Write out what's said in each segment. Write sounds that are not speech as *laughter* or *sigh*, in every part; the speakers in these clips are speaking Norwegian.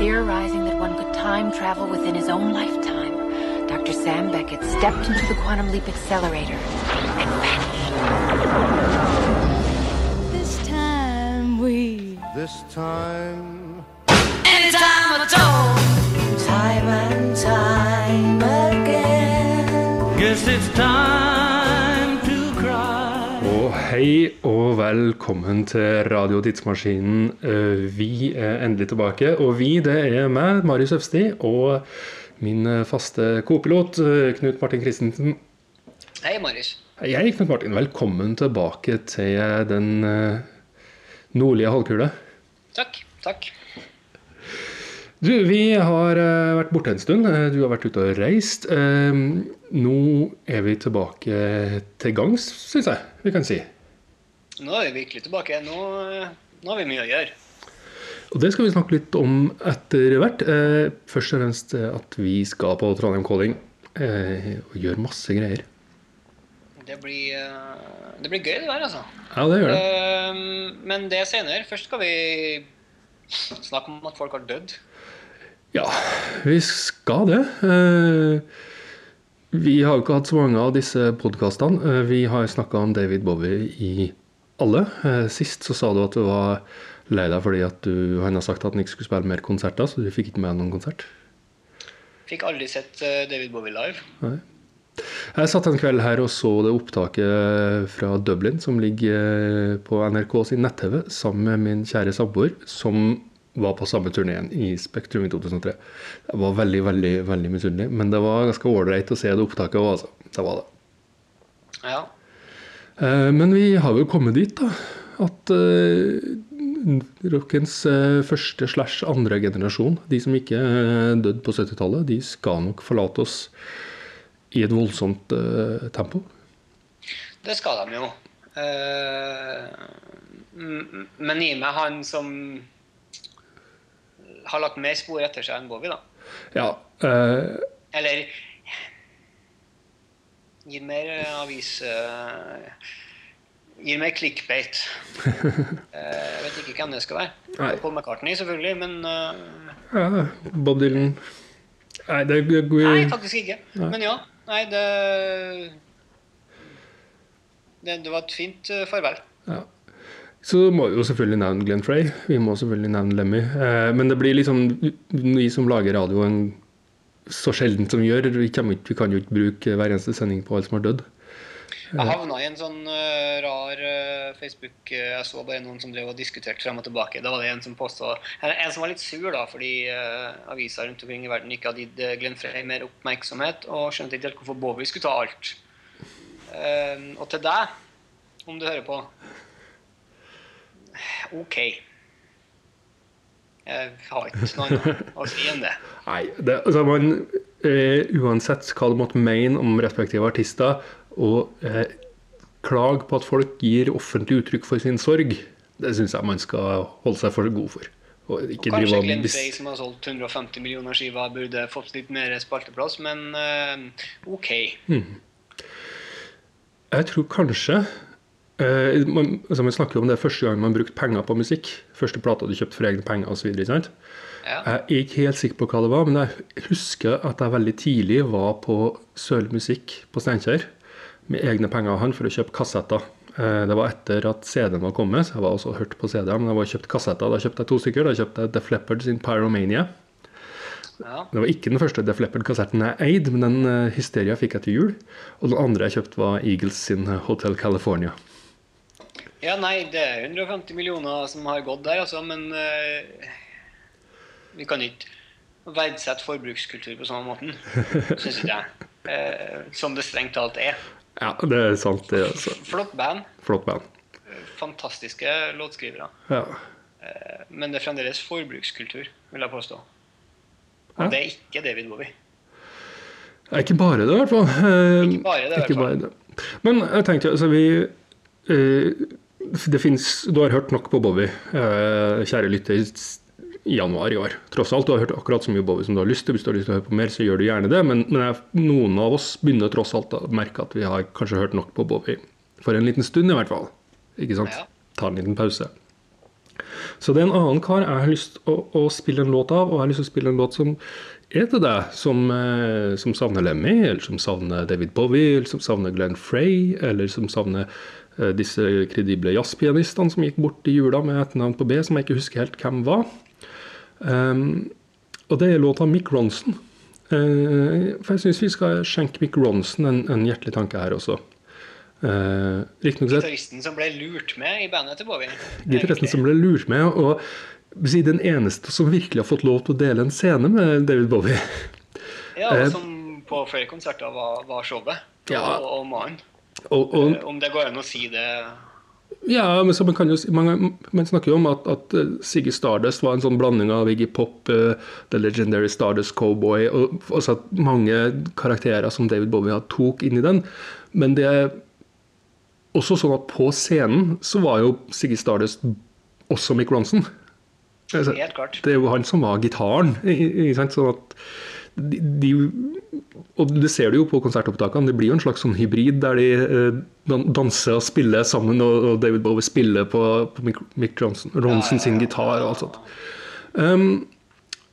Theorizing that one could time travel within his own lifetime, Dr. Sam Beckett stepped into the quantum leap accelerator and vanished. This time we This time, Anytime at all Time and time again Guess it's time to cry. Og hei og velkommen til Radio Tidsmaskinen. Eh, Vi er endelig tilbake, og vi det er meg, Marius Øfsti, og min eh, faste kopilot, eh, Knut Martin Christensen. Hei, Marius. Hei, Knut Martin. Velkommen tilbake til den nordlige halvkule. Takk. Takk. Du, vi har vært borte en stund. Du har vært ute og reist. Nå er vi tilbake til gangs, syns jeg vi kan si. Nå er vi virkelig tilbake. Nå, nå har vi mye å gjøre. Og det skal vi snakke litt om etter hvert. Eh, først og fremst eh, at vi skal på Trondheim Calling eh, og gjøre masse greier. Det blir, eh, det blir gøy, det der, altså. Ja, det gjør det. Eh, Men det er senere. Først skal vi snakke om at folk har dødd. Ja, vi skal det. Eh, vi har jo ikke hatt så mange av disse podkastene. Eh, vi har snakka om David Bowie i alle. Eh, sist så sa du at du var lei deg fordi at du, han har sagt at han ikke skulle spille mer konserter, så du fikk ikke med noen konsert. Fikk aldri sett eh, David Bowie live. Nei. Jeg satt en kveld her og så det opptaket fra Dublin som ligger eh, på NRK sin nett-TV sammen med min kjære samboer, som var på samme turneen i Spektrum i 2003. Jeg var veldig, veldig veldig misunnelig, men det var ganske ålreit å se det opptaket òg, altså. Det var det. Ja. Eh, Men vi har jo kommet dit, da. At eh, rockens eh, første slash andre generasjon, de som ikke døde på 70-tallet, de skal nok forlate oss i et voldsomt uh, tempo. Det skal de jo. Uh, Men gi meg han som har lagt mer spor etter seg enn Bowie, da. Ja. Uh, Eller Gir mer eh, avis eh, Gir mer clickbait. *laughs* Eh, Jeg vet ikke hvem det skal være. Nei. Paul McCartney, selvfølgelig, men ja, Bob Dylan Nei, det er gode... Nei, faktisk ikke. Men ja. Nei, det Det, det var et fint farvel. Ja. Så må vi jo selvfølgelig nevne Glenn Frey. Vi må selvfølgelig nevne Lemmy. Eh, men det blir liksom Vi som lager radio en, så sjelden som vi gjør, vi ikke, vi kan jo ikke bruke hver eneste sending på alle som har dødd. Jeg havna i en sånn uh, rar uh, Facebook uh, Jeg så bare noen som drev og diskuterte frem og tilbake. Da var det en som påstod En en som var litt sur da, fordi aviser rundt omkring i verden ikke hadde gitt eh, Glenn Frey mer oppmerksomhet, og skjønte ikke helt hvorfor Bowie skulle ta alt. Eh, og til deg, om du hører på OK. Jeg har ikke noe annet å si enn det. *laughs* Nei, det, altså man, eh, uansett hva du måtte mene om respektive artister, og eh, klage på at folk gir offentlig uttrykk for sin sorg, det syns jeg man skal holde seg for god for. Og ikke og Kanskje Glenn Frey, som har solgt 150 millioner skiver, burde fått litt mer spalteplass, men eh, OK. Jeg tror kanskje eh, man, altså man snakker jo om det første gang man brukte penger på musikk. Første plata du kjøpte for egne penger osv. Ja. Jeg er ikke helt sikker på hva det var, men jeg husker at jeg veldig tidlig var på Sørlig Musikk på Steinkjer med egne penger av han for å kjøpe kassetter. Eh, Det var etter at CD-en var kommet, så jeg var også hørt på CD-er, men jeg var kjøpt kassetter. Da kjøpte jeg to stykker. Da kjøpte jeg Def Leppard sin Pyromania. Ja. Det var ikke den første Def Leppard-kassetten jeg eide, men den eh, Hysteria fikk jeg til jul. Og den andre jeg kjøpte, var Eagles sin eh, Hotel California. Ja, nei, det er 150 millioner som har gått der, altså, men uh, vi kan ikke verdsette forbrukskultur på samme måten, syns ikke jeg. Uh, som det strengt talt er. Ja, det er sant, det. altså. Flott band, Flott band. fantastiske låtskrivere. Ja. Uh, men det er fremdeles forbrukskultur, vil jeg påstå. Ja. Og det er ikke David Bowie. Det er ikke bare det, i hvert fall. Ikke bare det, i hvert fall. Men jeg tenkte, altså vi eh, Det finnes Du har hørt nok på Bowie, eh, kjære lytter, i januar i år. Tross alt, du har hørt akkurat så mye Bowie som du har lyst til. Hvis du har lyst til å høre på mer, så gjør du gjerne det. Men, men jeg, noen av oss begynner tross alt å merke at vi har kanskje hørt nok på Bowie. For en liten stund, i hvert fall. Ikke sant? Ja. Ta en liten pause. Så det er en annen kar jeg har lyst å, å spille en låt av, og jeg har lyst til å spille en låt som er til deg, som, eh, som savner Lemmy, eller som savner David Bowie, eller som savner Glenn Frey, eller som savner disse kredible jazzpianistene som gikk bort i jula med et navn på B, som jeg ikke husker helt hvem var. Um, og det er låta Mick Ronson. Uh, for jeg syns vi skal skjenke Mick Ronson en, en hjertelig tanke her også. Uh, Gitaristen som ble lurt med i bandet til Bowie. gitaristen som ble lurt med, og si, den eneste som virkelig har fått lov til å dele en scene med David Bowie. Ja, Eh, og som på flere konserter var, var showet. Ja. Og, og mannen. Og, og, Eh, Om det går an å si det ja, men så man, kan jo, man, man snakker jo om at, at Siggy Stardust var en sånn blanding av Iggy Pop, uh, The Legendary Stardust Cowboy, og også at mange karakterer som David Bowie tok inn i den. Men det er også sånn at på scenen så var jo Siggy Stardust også Mick Ronson. Altså, Helt klart. Det er jo han som var gitaren. Ikke sant? Sånn at de, de, og det ser du jo på konsertopptakene. Det blir jo en slags sånn hybrid der de eh, danser og spiller sammen, og, og David Bowie spiller på, på Mick, Ronson, Ronson sin gitar og alt sånt. Um,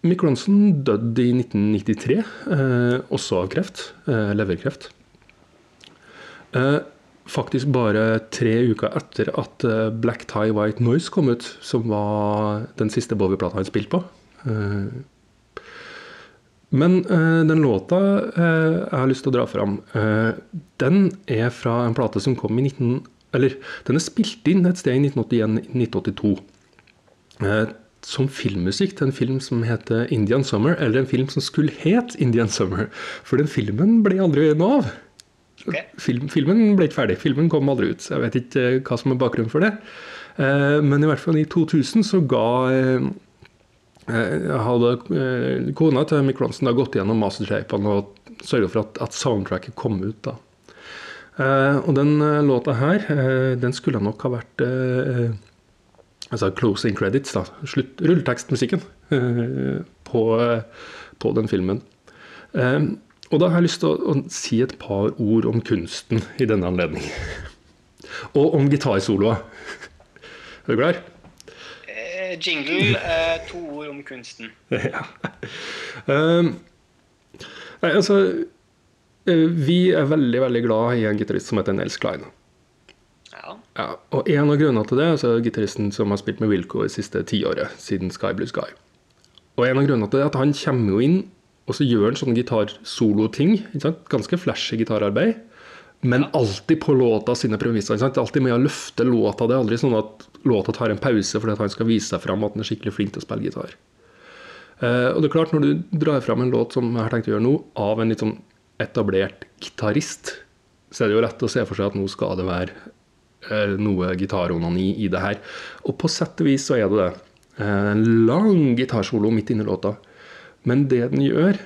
Mick Ronson døde i 1993, eh, også av kreft. Eh, leverkreft. Eh, faktisk bare tre uker etter at eh, Black Tie White Noise kom ut, som var den siste Bowie-plata han spilte på. Men uh, den låta uh, jeg har lyst til å dra fram, uh, den er fra en plate som kom i 19... Eller, den er spilt inn et sted i 1981-1982. Eh, som filmmusikk til en film som heter Indian Summer, eller en film som skulle het Indian Summer. For den filmen ble aldri noe av. Okay. Film, filmen ble ikke ferdig. Filmen kom aldri ut. Jeg vet ikke hva som er bakgrunnen for det. Men i hvert fall i 2000 så ga hadde eh, kona til Mick Ronson da gått gjennom mastertapene og sørga for at, at soundtracket kom ut. da. Eh, og den eh, låta her, eh, den skulle nok ha vært eh, altså closing credits, da. Slutt, rulletekstmusikken eh, på, eh, på den filmen. Eh, og da har jeg lyst til å, å si et par ord om kunsten i denne anledning. *laughs* og om gitarsoloa. Er du klar? Jingle, eh, to ord om kunsten. *laughs* ja. Um, nei, altså eh, Vi er veldig veldig glad i en gitarist som heter Nels Klein. Ja. Ja, og En av grunnene til det altså gitaristen som har spilt med Wilco det siste tiåret, siden Sky Blue Sky. Og en av grunnene til det er at han kommer jo inn og så gjør han sånne gitarsoloting. Ganske flashy gitararbeid. Men alltid på låta sine premisser. Alltid med å løfte låta. Det er aldri sånn at låta tar en pause fordi han skal vise seg fram at han er skikkelig flink til å spille gitar. Eh, og det er klart, når du drar fram en låt som jeg har tenkt å gjøre nå, av en litt sånn etablert gitarist, så er det jo lett å se for seg at nå skal det være eh, noe gitaronani i det her. Og på sett og vis så er det det. Eh, En lang gitarsolo midt inni låta. Men det den gjør,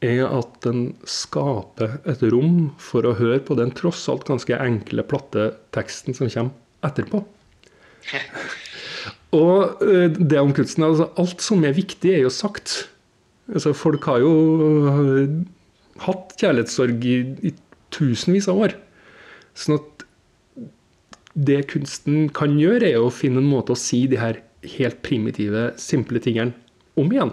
er at den skaper et rom for å høre på den tross alt ganske enkle, platte teksten som kommer etterpå. *laughs* Og eh, det om kunsten, altså alt som er viktig, er jo sagt. Altså, folk har jo eh, hatt kjærlighetssorg i, i tusenvis av år. Sånn at det kunsten kan gjøre, er å finne en måte å si de her helt primitive, simple tingene om igjen.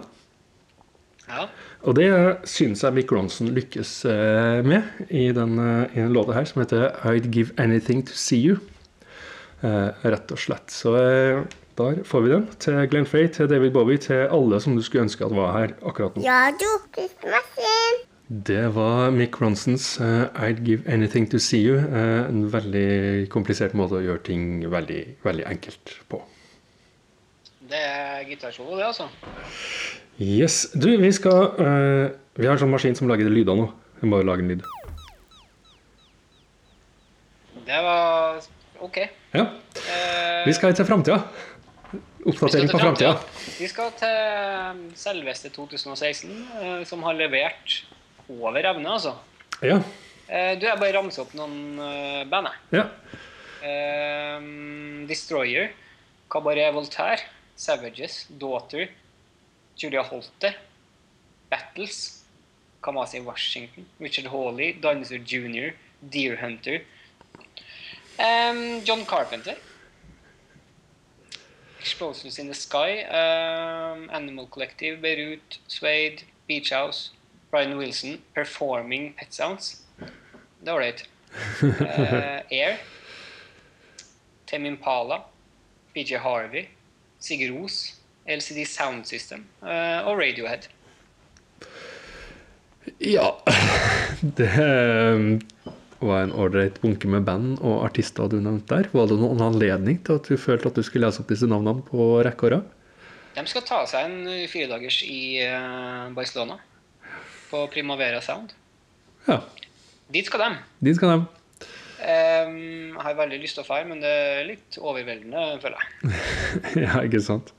ja. Og det syns jeg Mick Ronson lykkes eh, med i den, eh, i den låta her, som heter 'I'd Give Anything To See You'. Eh, rett og slett. Så eh, der får vi den. Til Glenn Frey, til David Bowie, til alle som du skulle ønske at var her akkurat nå. Radiomaskin. Det var Mick Ronsons uh, 'I'd Give Anything To See You'. Uh, en veldig komplisert måte å gjøre ting veldig, veldig enkelt på. Det er gitarsolo, det, altså. Yes. Du, vi skal uh, Vi har en sånn maskin som lager lyder nå. Vi må lage en lyd. Det var OK. Ja. Vi skal til framtida. Oppdatering på framtida. Vi skal til selveste 2016, eh, som har levert over evne, altså. Ja. Eh, du, jeg bare ramser opp noen eh, band, jeg. ja. Destroyer, Cabaret Voltaire, Savages, Daughter, Julia Holter, Battles, Kamasi Washington, Richard Hawley, Dinosaur Jr., Deer Hunter, em, John Carpenter. Explosives in the Sky, um, Animal Collective, Beirut, Suede, Beach House, Brian Wilson, Performing Pet Sounds. Det var ålreit. Uh, *laughs* Air, Tem Impala, PJ Harvey, Sigurd Os. LCD Sound System Uh, og Radiohead. Ja *laughs* Det eh, var en ålreit bunke med band og artister du nevnte der. Var det noen anledning til at du følte at du skulle lese opp disse navnene på rekke og rad? De skal ta seg en firedagers i eh, Barcelona. På Primavera Sound. Ja, Dit skal de. dit skal de. Um, jeg har veldig lyst til å dra, men det er litt overveldende, føler jeg. *laughs* Ja, ikke sant.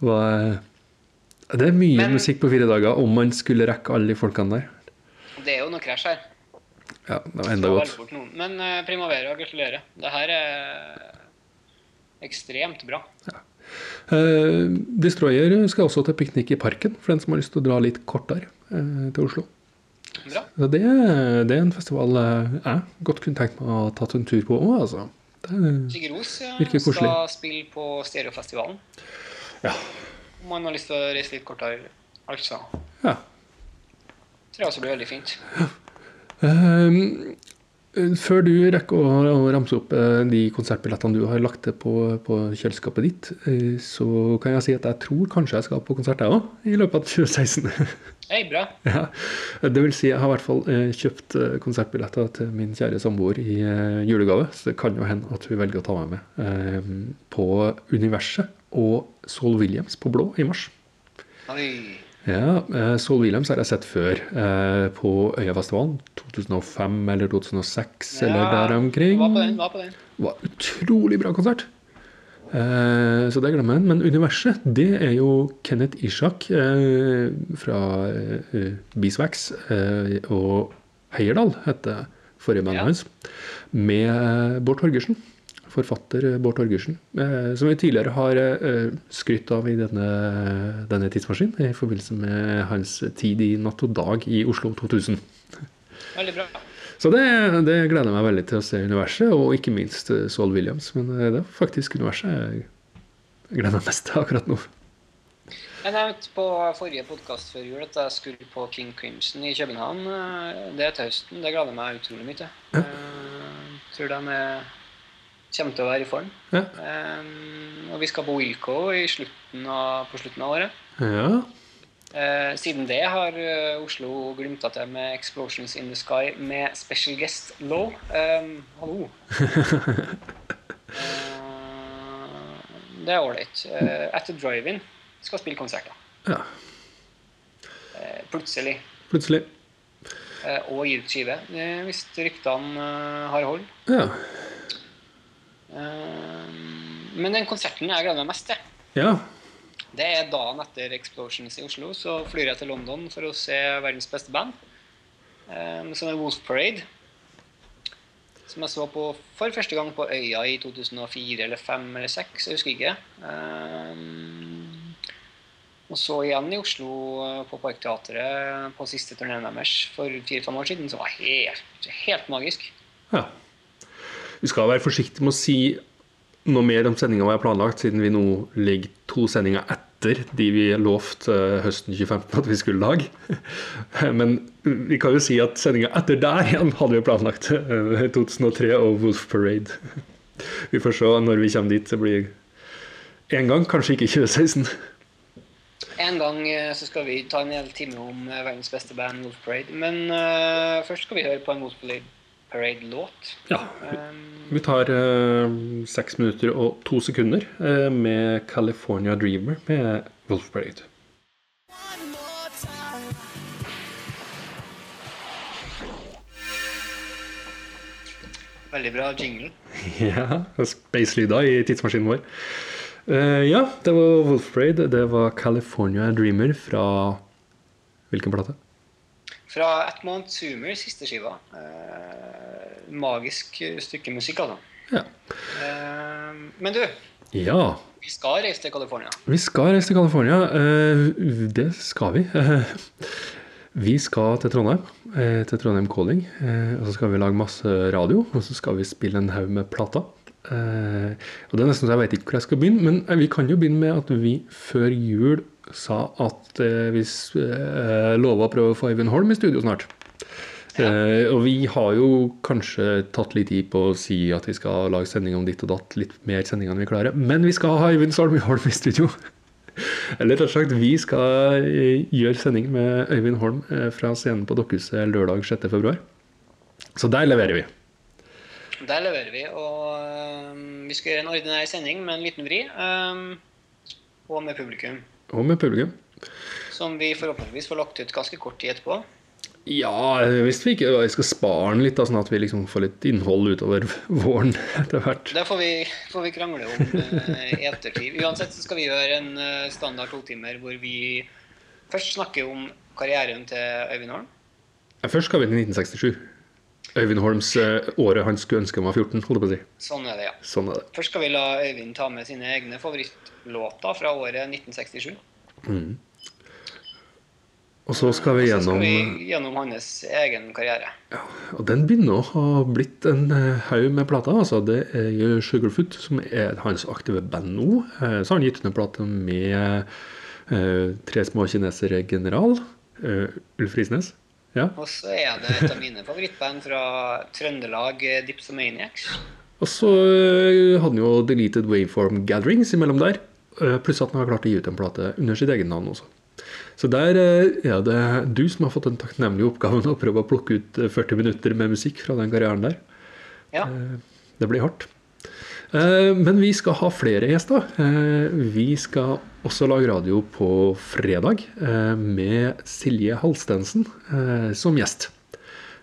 Det er mye Men- musikk på fire dager om man skulle rekke alle de folkene der. Det er jo noe krasj her. Ja, det var enda godt. Men uh, Primavera, gratulerer. Det her er ekstremt bra. Eh, Destroyer skal også til piknik i parken, for den som har lyst til å dra litt kortere uh, til Oslo. Bra. Så det, det er en festival jeg godt kunne tenkt meg å ha tatt en tur på òg, altså. Det, Sigurd Ros eh, skal spille på Stereofestivalen. Ja. Om man har lyst til å reise litt kortere, altså. ja. Tror jeg også blir veldig fint. Ehm, før du rekker å, ramse opp eh, de konsertbillettene du har lagt til på, på kjøleskapet ditt, eh, så kan jeg si at jeg tror kanskje jeg skal på konsert, jeg òg, i løpet av 2016. *laughs* Hei, bra. ja. Det vil si, jeg har i hvert fall eh, kjøpt konsertbilletter til min kjære samboer i julegave, så det kan jo hende at hun velger å ta meg med eh, på Universet og Saul Williams på Blå i mars. Oi. Ja, Sol Saul Williams har jeg sett før eh, på Øyafestivalen. 2005 eller 2006 eller der omkring. Var på den, var på den. var utrolig bra konsert. Eh, så det glemmer jeg. Men universet, det er jo Kenneth Ishak eh, fra eh, Beeswax eh, og Heierdal, heter forrige bandet Ja. hans, med Bård Torgersen. Forfatter eh, Bård Torgersen, eh, som vi tidligere har eh, skrytt av i denne, denne tidsmaskinen i forbindelse med hans tid i Natt og Dag i Oslo 2000. Veldig bra. Så det, det gleder jeg meg veldig til å se universet, og ikke minst Saul Williams. Men det er faktisk universet jeg gleder meg mest til akkurat nå. Jeg nevnte på forrige podkast før jul at jeg skulle på King Crimson i København. Det er til høsten. Det gleder jeg meg utrolig mye til. Jeg Tror de er, kommer til å være i form. Ja. Um, Og vi skal på Wilco i slutten av, på slutten av året. Ja. Uh, siden det har uh, Oslo glimta til med 'Explosions in the Sky' med special guest Law. Um, hallo. uh, *laughs* det er ålreit. Etter Drive-In skal spille konserter. ja. Plutselig. Plutselig. Og gi ut skive, hvis ryktene har hold. Ja. Eh, men den konserten jeg gleder meg mest til, Ja. det er dagen etter Explosions i Oslo. Så flyr jeg til London for å se verdens beste band, eh, som er Wolf Parade. Som jeg så på for første gang på Øya i 2004 eller 2005 eller 2006, jeg husker ikke. Eh, og så igjen i Oslo på Parkteatret på siste turneen deres for fire-fem år siden, som var helt, helt magisk. ja. Vi skal være forsiktige med å si noe mer om sendinga vi har planlagt, siden vi nå ligger to sendinger etter de vi lovte eh, høsten 2015 at vi skulle lage. *laughs* Men vi kan jo si at sendinga etter der igjen hadde vi planlagt. eh, 2003 og Wolf Parade. *laughs* Vi får se når vi kommer dit. Det blir én gang, kanskje ikke 2016. En gang eh, så skal vi ta en hel time om eh, verdens beste band, Wolf Parade. Men uh, først skal vi høre på en Wolf Parade-låt. Ja, Um, Vi tar eh, seks minutter og to sekunder eh, med California Dreamer med Wolf Parade. veldig bra jingle. *laughs* Ja, space-lyder i tidsmaskinen vår. Uh, ja, det var Wolf Parade. Det var California Dreamer fra Hvilken plate? Fra At Mount Zoomer, siste skiva. Eh, magisk stykke musikk, altså. Ja. Eh, men du, ja. vi skal reise til California. Vi skal reise til California. Eh, det skal vi. *laughs* vi skal til Trondheim. eh, til Trondheim Calling. eh, og så skal vi lage masse radio. Og så skal vi spille en haug med plater. Eh, og det er nesten så jeg vet ikke hvor jeg skal begynne, men eh, vi kan jo begynne med at vi før jul sa at eh, vi eh, lova å prøve å få Øyvind Holm i studio snart. Eh, og vi har jo kanskje tatt litt tid på å si at vi skal lage sending om ditt og datt, litt mer sending enn vi klarer. Men vi skal ha Øyvind Holm Holm i studio. *laughs* Eller rett og slett, vi skal eh, gjøre sending med Øyvind Holm eh, fra scenen på Dokkhuset lørdag 6. februar. Så der leverer vi. Der leverer vi, og um, vi skal gjøre en ordinær sending med en liten vri. Um, og med publikum. Og med publikum. Som vi forhåpentligvis får lagt ut ganske kort tid etterpå. Ja, hvis vi ikke jeg skal spare den litt, da, sånn at vi liksom får litt innhold utover *laughs* våren etter hvert. Det får vi, får vi krangle om eh, i ettertid. Uansett så skal vi gjøre en eh, standard totimer hvor vi først snakker om karrieren til Øyvind Holm. Ja, Først skal vi til 1967. Øyvind Holms eh, året han skulle ønske han var 14, holdt jeg på å si. Sånn er det, ja. Sånn er det. Først skal vi la Øyvind ta med sine egne favorittlåter fra året 1967. Og så skal vi Så gjennom skal vi gjennom hans egen karriere. Ja, Og den begynner å ha blitt en eh, haug med plater. Altså, det er Sugarfoot som er hans aktive band nå. Eh, Så har han gitt ut en plate med uh, Tre små kinesere general. uh, Ulf Risnes. Ja. Og så er det et av mine favorittband fra Trøndelag, eh, Dipsomaniacs. Og så eh, hadde han jo Deleted Waveform Gatherings imellom der. eh, Pluss at han har klart å gi ut en plate under sitt eget navn også. Så der er det du som har fått den takknemlige oppgaven å prøve å plukke ut eh, 40 minutter med musikk fra den karrieren der. Ja. Det blir hardt. Eh, Men vi skal ha flere gjester. Eh, Vi skal også lage radio på fredag eh, med Silje Halstensen eh, som gjest.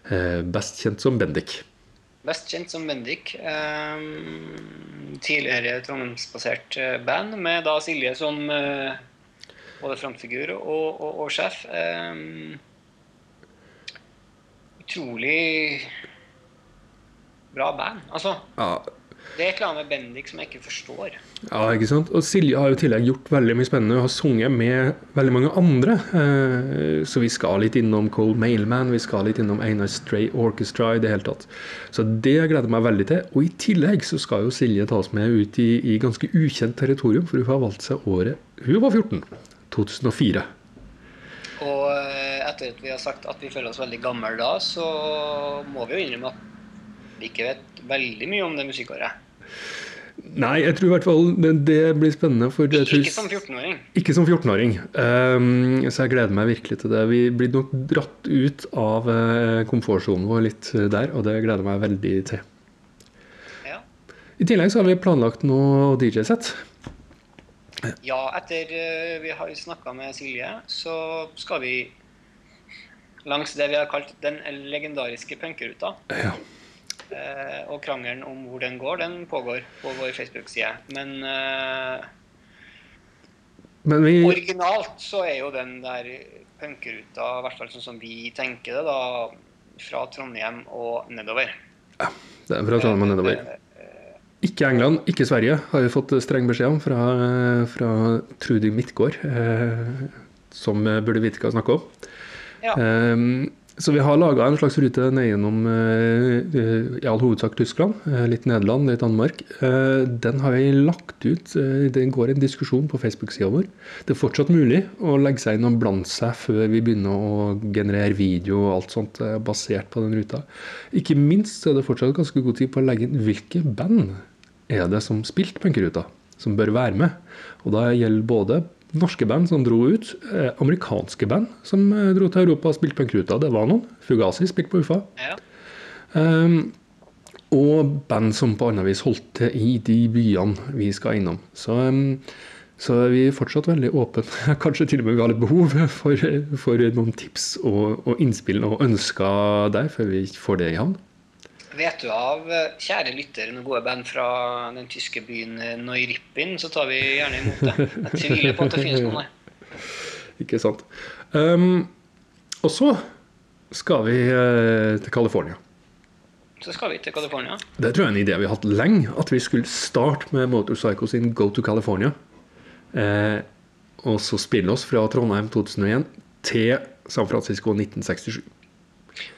Eh, Best kjent som Bendik. Best kjent som Bendik. ehm, tidligere trondheimsbasert band med da Silje som både frontfigur og, og, og sjef. Ehm, utrolig bra band. Altså, Ja, det er et eller annet med Bendik som jeg ikke forstår. Ja, ikke sant? Og Silje har jo i tillegg gjort veldig mye spennende og har sunget med veldig mange andre. Eh, Så vi skal litt innom Cold Mailman, vi skal litt innom Einar Stray Orchestra i det hele tatt. Så det gleder jeg meg veldig til. Og i tillegg så skal jo Silje ta oss med ut i, i ganske ukjent territorium, for hun har valgt seg året hun var 14. 2004. Og eh, etter at vi har sagt at vi føler oss veldig gamle da, så må vi jo innrømme at vi ikke vet veldig mye om det musikkåret. Nei, jeg tror i hvert fall det, det blir spennende. Jeg tror, Ikke som 14-åring. Ikke som 14-åring. Um, så jeg gleder meg virkelig til det. Vi blir nok dratt ut av uh, komfortsonen vår litt der, og det gleder jeg meg veldig til. Ja. I tillegg så har vi planlagt noe DJ-sett. Ja, etter eh, vi har snakka med Silje, så skal vi langs det vi har kalt den legendariske punkeruta. Ja. Eh, og krangelen om hvor den går, den pågår på vår Facebook-side. Men eh, Men vi originalt så er jo den der punkeruta, i hvert fall sånn som vi tenker det, da, fra Trondheim og nedover. Ja, Det er fra Trondheim og nedover. Ikke England, ikke Sverige, har vi fått streng beskjed om fra, fra Trudy Midtgaard, eh, som burde vite hva hun snakker om. Ja. Ehm, så vi har laga en slags rute ned gjennom eh, i all hovedsak Tyskland, eh, litt Nederland, litt Danmark. Eh, den har vi lagt ut. eh, Det går en diskusjon på Facebook-sida vår. Det er fortsatt mulig å legge seg inn og blande seg før vi begynner å generere video og alt sånt eh, basert på den ruta. Ikke minst er det fortsatt ganske god tid på å legge inn hvilke band er det som spilte punkeruta, som bør være med. Og da gjelder både norske band som dro ut, eh, amerikanske band som eh, dro til Europa og spilte punkruta. Det var noen. Fugazi spilte på UFA. Ja. Um, og band som på annet vis holdt til i de byene vi skal innom. Så, um, så er fortsatt veldig åpne. *laughs* Kanskje til og med vi har litt behov for, for noen tips og, og innspill og ønsker der, før vi får det i havn. Vet du av, eh, kjære lytter, noen gode band fra den tyske byen eh, Neurippin, så tar vi gjerne imot det. Jeg tviler på at det finnes noen der. *laughs* Ikke sant. Um, og så skal vi eh, til California. Så skal vi til California. Det tror jeg er en idé vi har hatt lenge, at vi skulle starte med Motorcycle sin Go to California. Eh, og så spille oss fra Trondheim 2001 til San Francisco 1967.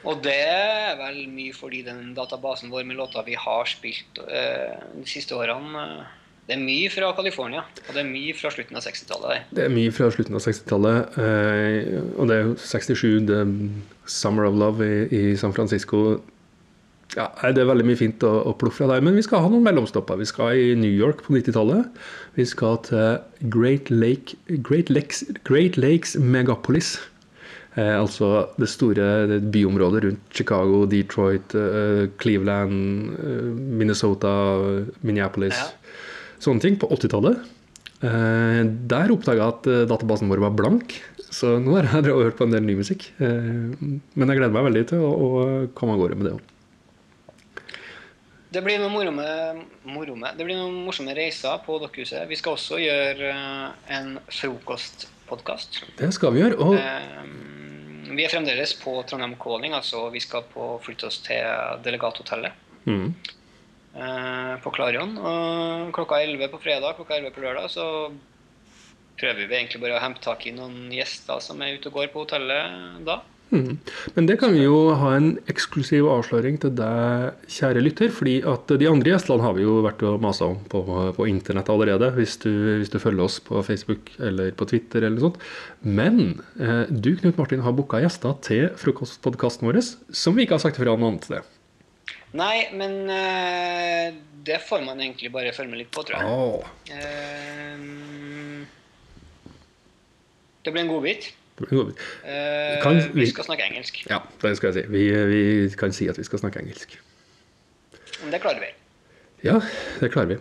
Og det er vel mye fordi den databasen vår med låter vi har spilt eh, de siste årene eh, Det er mye fra California, og det er mye fra slutten av 60-tallet. Det er mye fra slutten av 60-tallet, eh, og det er jo 67, The Summer of Love i, i San Francisco. Ja, Det er veldig mye fint å, å plukke fra der, men vi skal ha noen mellomstopper. Vi skal i New York på 90-tallet. Vi skal til Great, Lake, Great, Lakes, Great Lakes Megapolis. Eh, altså det store det byområdet rundt Chicago, Detroit, eh, Cleveland, eh, Minnesota, Minneapolis. Ja. Sånne ting på 80-tallet. Eh, der oppdaga jeg at databasen vår var blank, så nå har jeg hørt på en del ny musikk. Eh, men jeg gleder meg veldig til å, å komme av gårde med det òg. Det blir noen moro med, moro med. Det blir noen morsomme reiser på Dokkhuset. Vi skal også gjøre en frokostpodkast. Det skal vi gjøre. Og vi er fremdeles på Trondheim Calling, altså vi skal på, flytte oss til Delegathotellet mm, eh, på Klarion. Og klokka 11 på fredag, klokka 11 på lørdag, så prøver vi egentlig bare å hente tak i noen gjester som er ute og går på hotellet da. Mm. Men det kan vi jo ha en eksklusiv avsløring til deg, kjære lytter. fordi at de andre gjestene har vi jo vært og masa om på, på internett allerede. Hvis du, hvis du følger oss på Facebook eller på Twitter eller noe sånt. Men eh, du, Knut Martin, har booka gjester til frokostpodkasten vår som vi ikke har sagt ifra noe annet sted. Nei, men eh, det får man egentlig bare følge med litt på, tror jeg. Oh. Eh, det blir en godbit. Eh, Kan vi- vi skal snakke engelsk. Ja, det skal jeg si. Vi, vi kan si at vi skal snakke engelsk. Men det klarer vi. Ja, det klarer vi.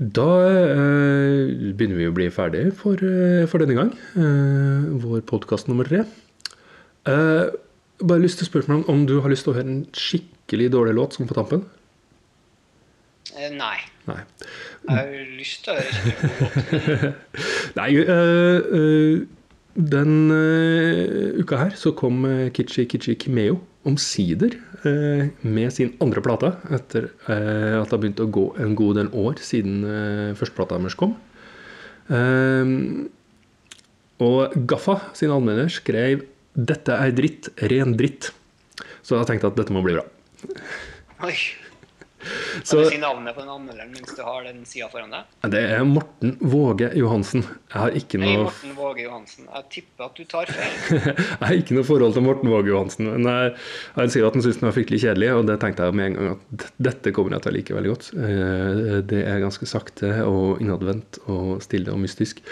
Da eh, begynner vi å bli ferdig for, eh, for denne gang. Eh, vår podkast nummer tre. Eh, bare lyst til å spørre meg om, om du har lyst til å høre en skikkelig dårlig låt som på tampen? Eh, nei. Nei. Jeg har lyst til å høre låt. *laughs* Nei eh, eh, Den eh, uka her så kom Kichi Kichi Kimeo omsider med sin andre plate, etter at det har begynt å gå en god del år siden eh, førsteplata deres kom. Og Gaffa, sin anmelder, skrev 'Dette er dritt, ren dritt'. Så jeg tenkte at dette må bli bra. Oi. Så Kan du si navnet på den anmelderen mens du har den sida foran deg? det er Morten Våge Johansen. Jeg har ikke Hei, noe Morten Våge Johansen. Jeg tipper at du tar feil. *laughs* Jeg har ikke noe forhold til Morten Våge Johansen. Men jeg, jeg sier at han syns den var fryktelig kjedelig, og det tenkte jeg med en gang at dette kommer jeg til å like veldig godt. Eh, Det er ganske sakte og innadvendt og stille og mystisk.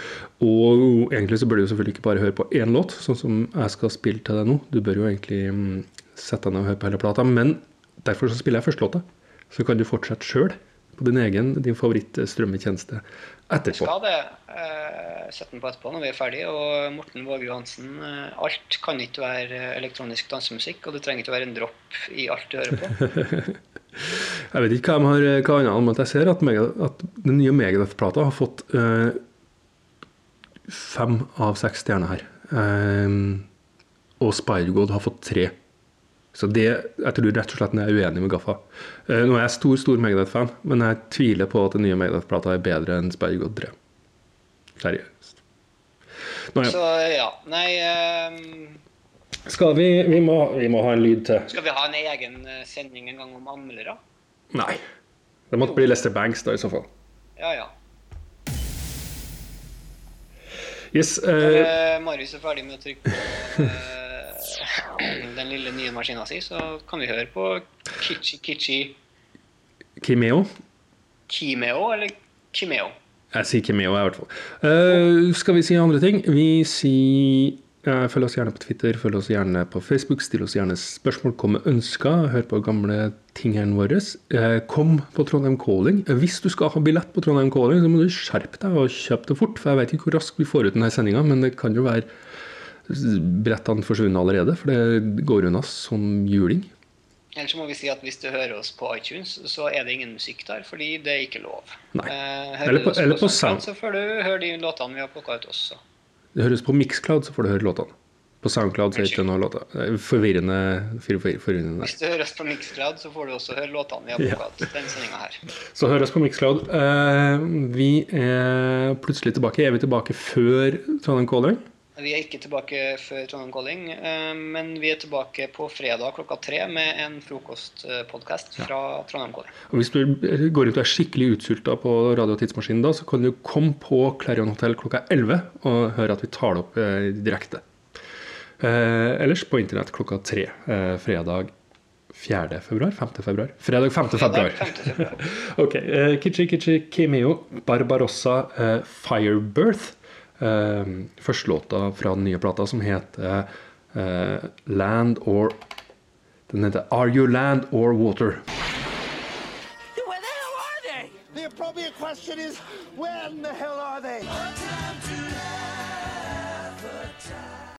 Og egentlig så bør du jo selvfølgelig ikke bare høre på én låt, sånn som jeg skal spille til deg nå. Du bør jo egentlig mm, sette deg ned og høre på hele plata. Men derfor så spiller jeg første låta. Så kan du fortsette sjøl på din egen, din favoritt-strømmetjeneste etterpå. Skal det. Eh, Sett den på etterpå når vi er ferdige. Og Morten Våge Johansen, eh, alt kan ikke være eh, elektronisk dansemusikk, og det trenger ikke være en dropp i alt du hører på. *laughs* Jeg vet ikke hva de har hva annet anmeldt. Jeg ser at, Mega, at den nye Megadeth-plata har fått eh, fem av seks stjerner her. Eh, og Spider-God har fått tre. Så det, jeg tror rett og slett jeg er uenig med Gaffa. Eh, nå er jeg stor stor Megadeth-fan, men jeg tviler på at den nye Megadeth-plata er bedre enn Sperg og Dre. Seriøst. Nå, ja. Så ja. Nei um... Skal vi vi må, vi må ha en lyd til. Skal vi ha en egen eh, sending en gang om anmeldere? Nei. Det måtte bli Lester Banks da, i så fall. Ja, ja. Yes, Når eh, eh, Marius er ferdig med å trykke på den lille nye maskina si, så kan vi høre på Kichi Kichi Kimeo. Kimeo eller Kimeo. Jeg sier Kimeo, i hvert fall. Uh, skal vi si andre ting? Vi sier uh, Følg oss gjerne på Twitter, følg oss gjerne på Facebook. Still oss gjerne spørsmål, kom med ønsker. Hør på gamle tingene våre. Uh, kom på Trondheim Calling. Hvis du skal ha billett på Trondheim Calling, så må du skjerpe deg og kjøpe det fort. For jeg vet ikke hvor raskt vi får ut denne sendinga, men det kan jo være billettene forsvunnet allerede. For det går unna som juling. Ellers må vi si at hvis du hører oss på iTunes, så er det ingen musikk der, fordi det er ikke lov. Nei. Eh, Eller på- eller på SoundCloud, Sound. Så får du høre de låtene vi har plukka ut også. Det høres på Mixcloud, så får du høre låtene. På Soundcloud så er det ikke noen låter. Er Forvirrende. for- for- forvirrende. Hvis du hører oss på Mixcloud, så får du også høre låtene vi har Ja. plukka ut den sendinga her. Så hør oss på Mixcloud. Eh, vi er plutselig tilbake. Er vi tilbake før Trondheim Calling? Vi er ikke tilbake før Trondheim Calling, eh, men vi er tilbake på fredag klokka tre med en frokostpodkast fra Trondheim Calling. Og Hvis du går ut og er skikkelig utsulta på radiotidsmaskinen da, så kan du komme på Clarion Hotel klokka 11 og høre at vi tar det opp eh, direkte. Eh, ellers på internett klokka tre eh, fredag 4. februar? 5. februar? Fredag 5. februar. Fredag 5. februar. *laughs* Ok. Eh, Kitchi Kitchi Kimeo, Barbarossa, Firebirth. Eh, Førstelåta fra den nye plata som heter eh, Land or Den heter Are You Land or Water? Where the hell are they? The appropriate question is, when the hell are they?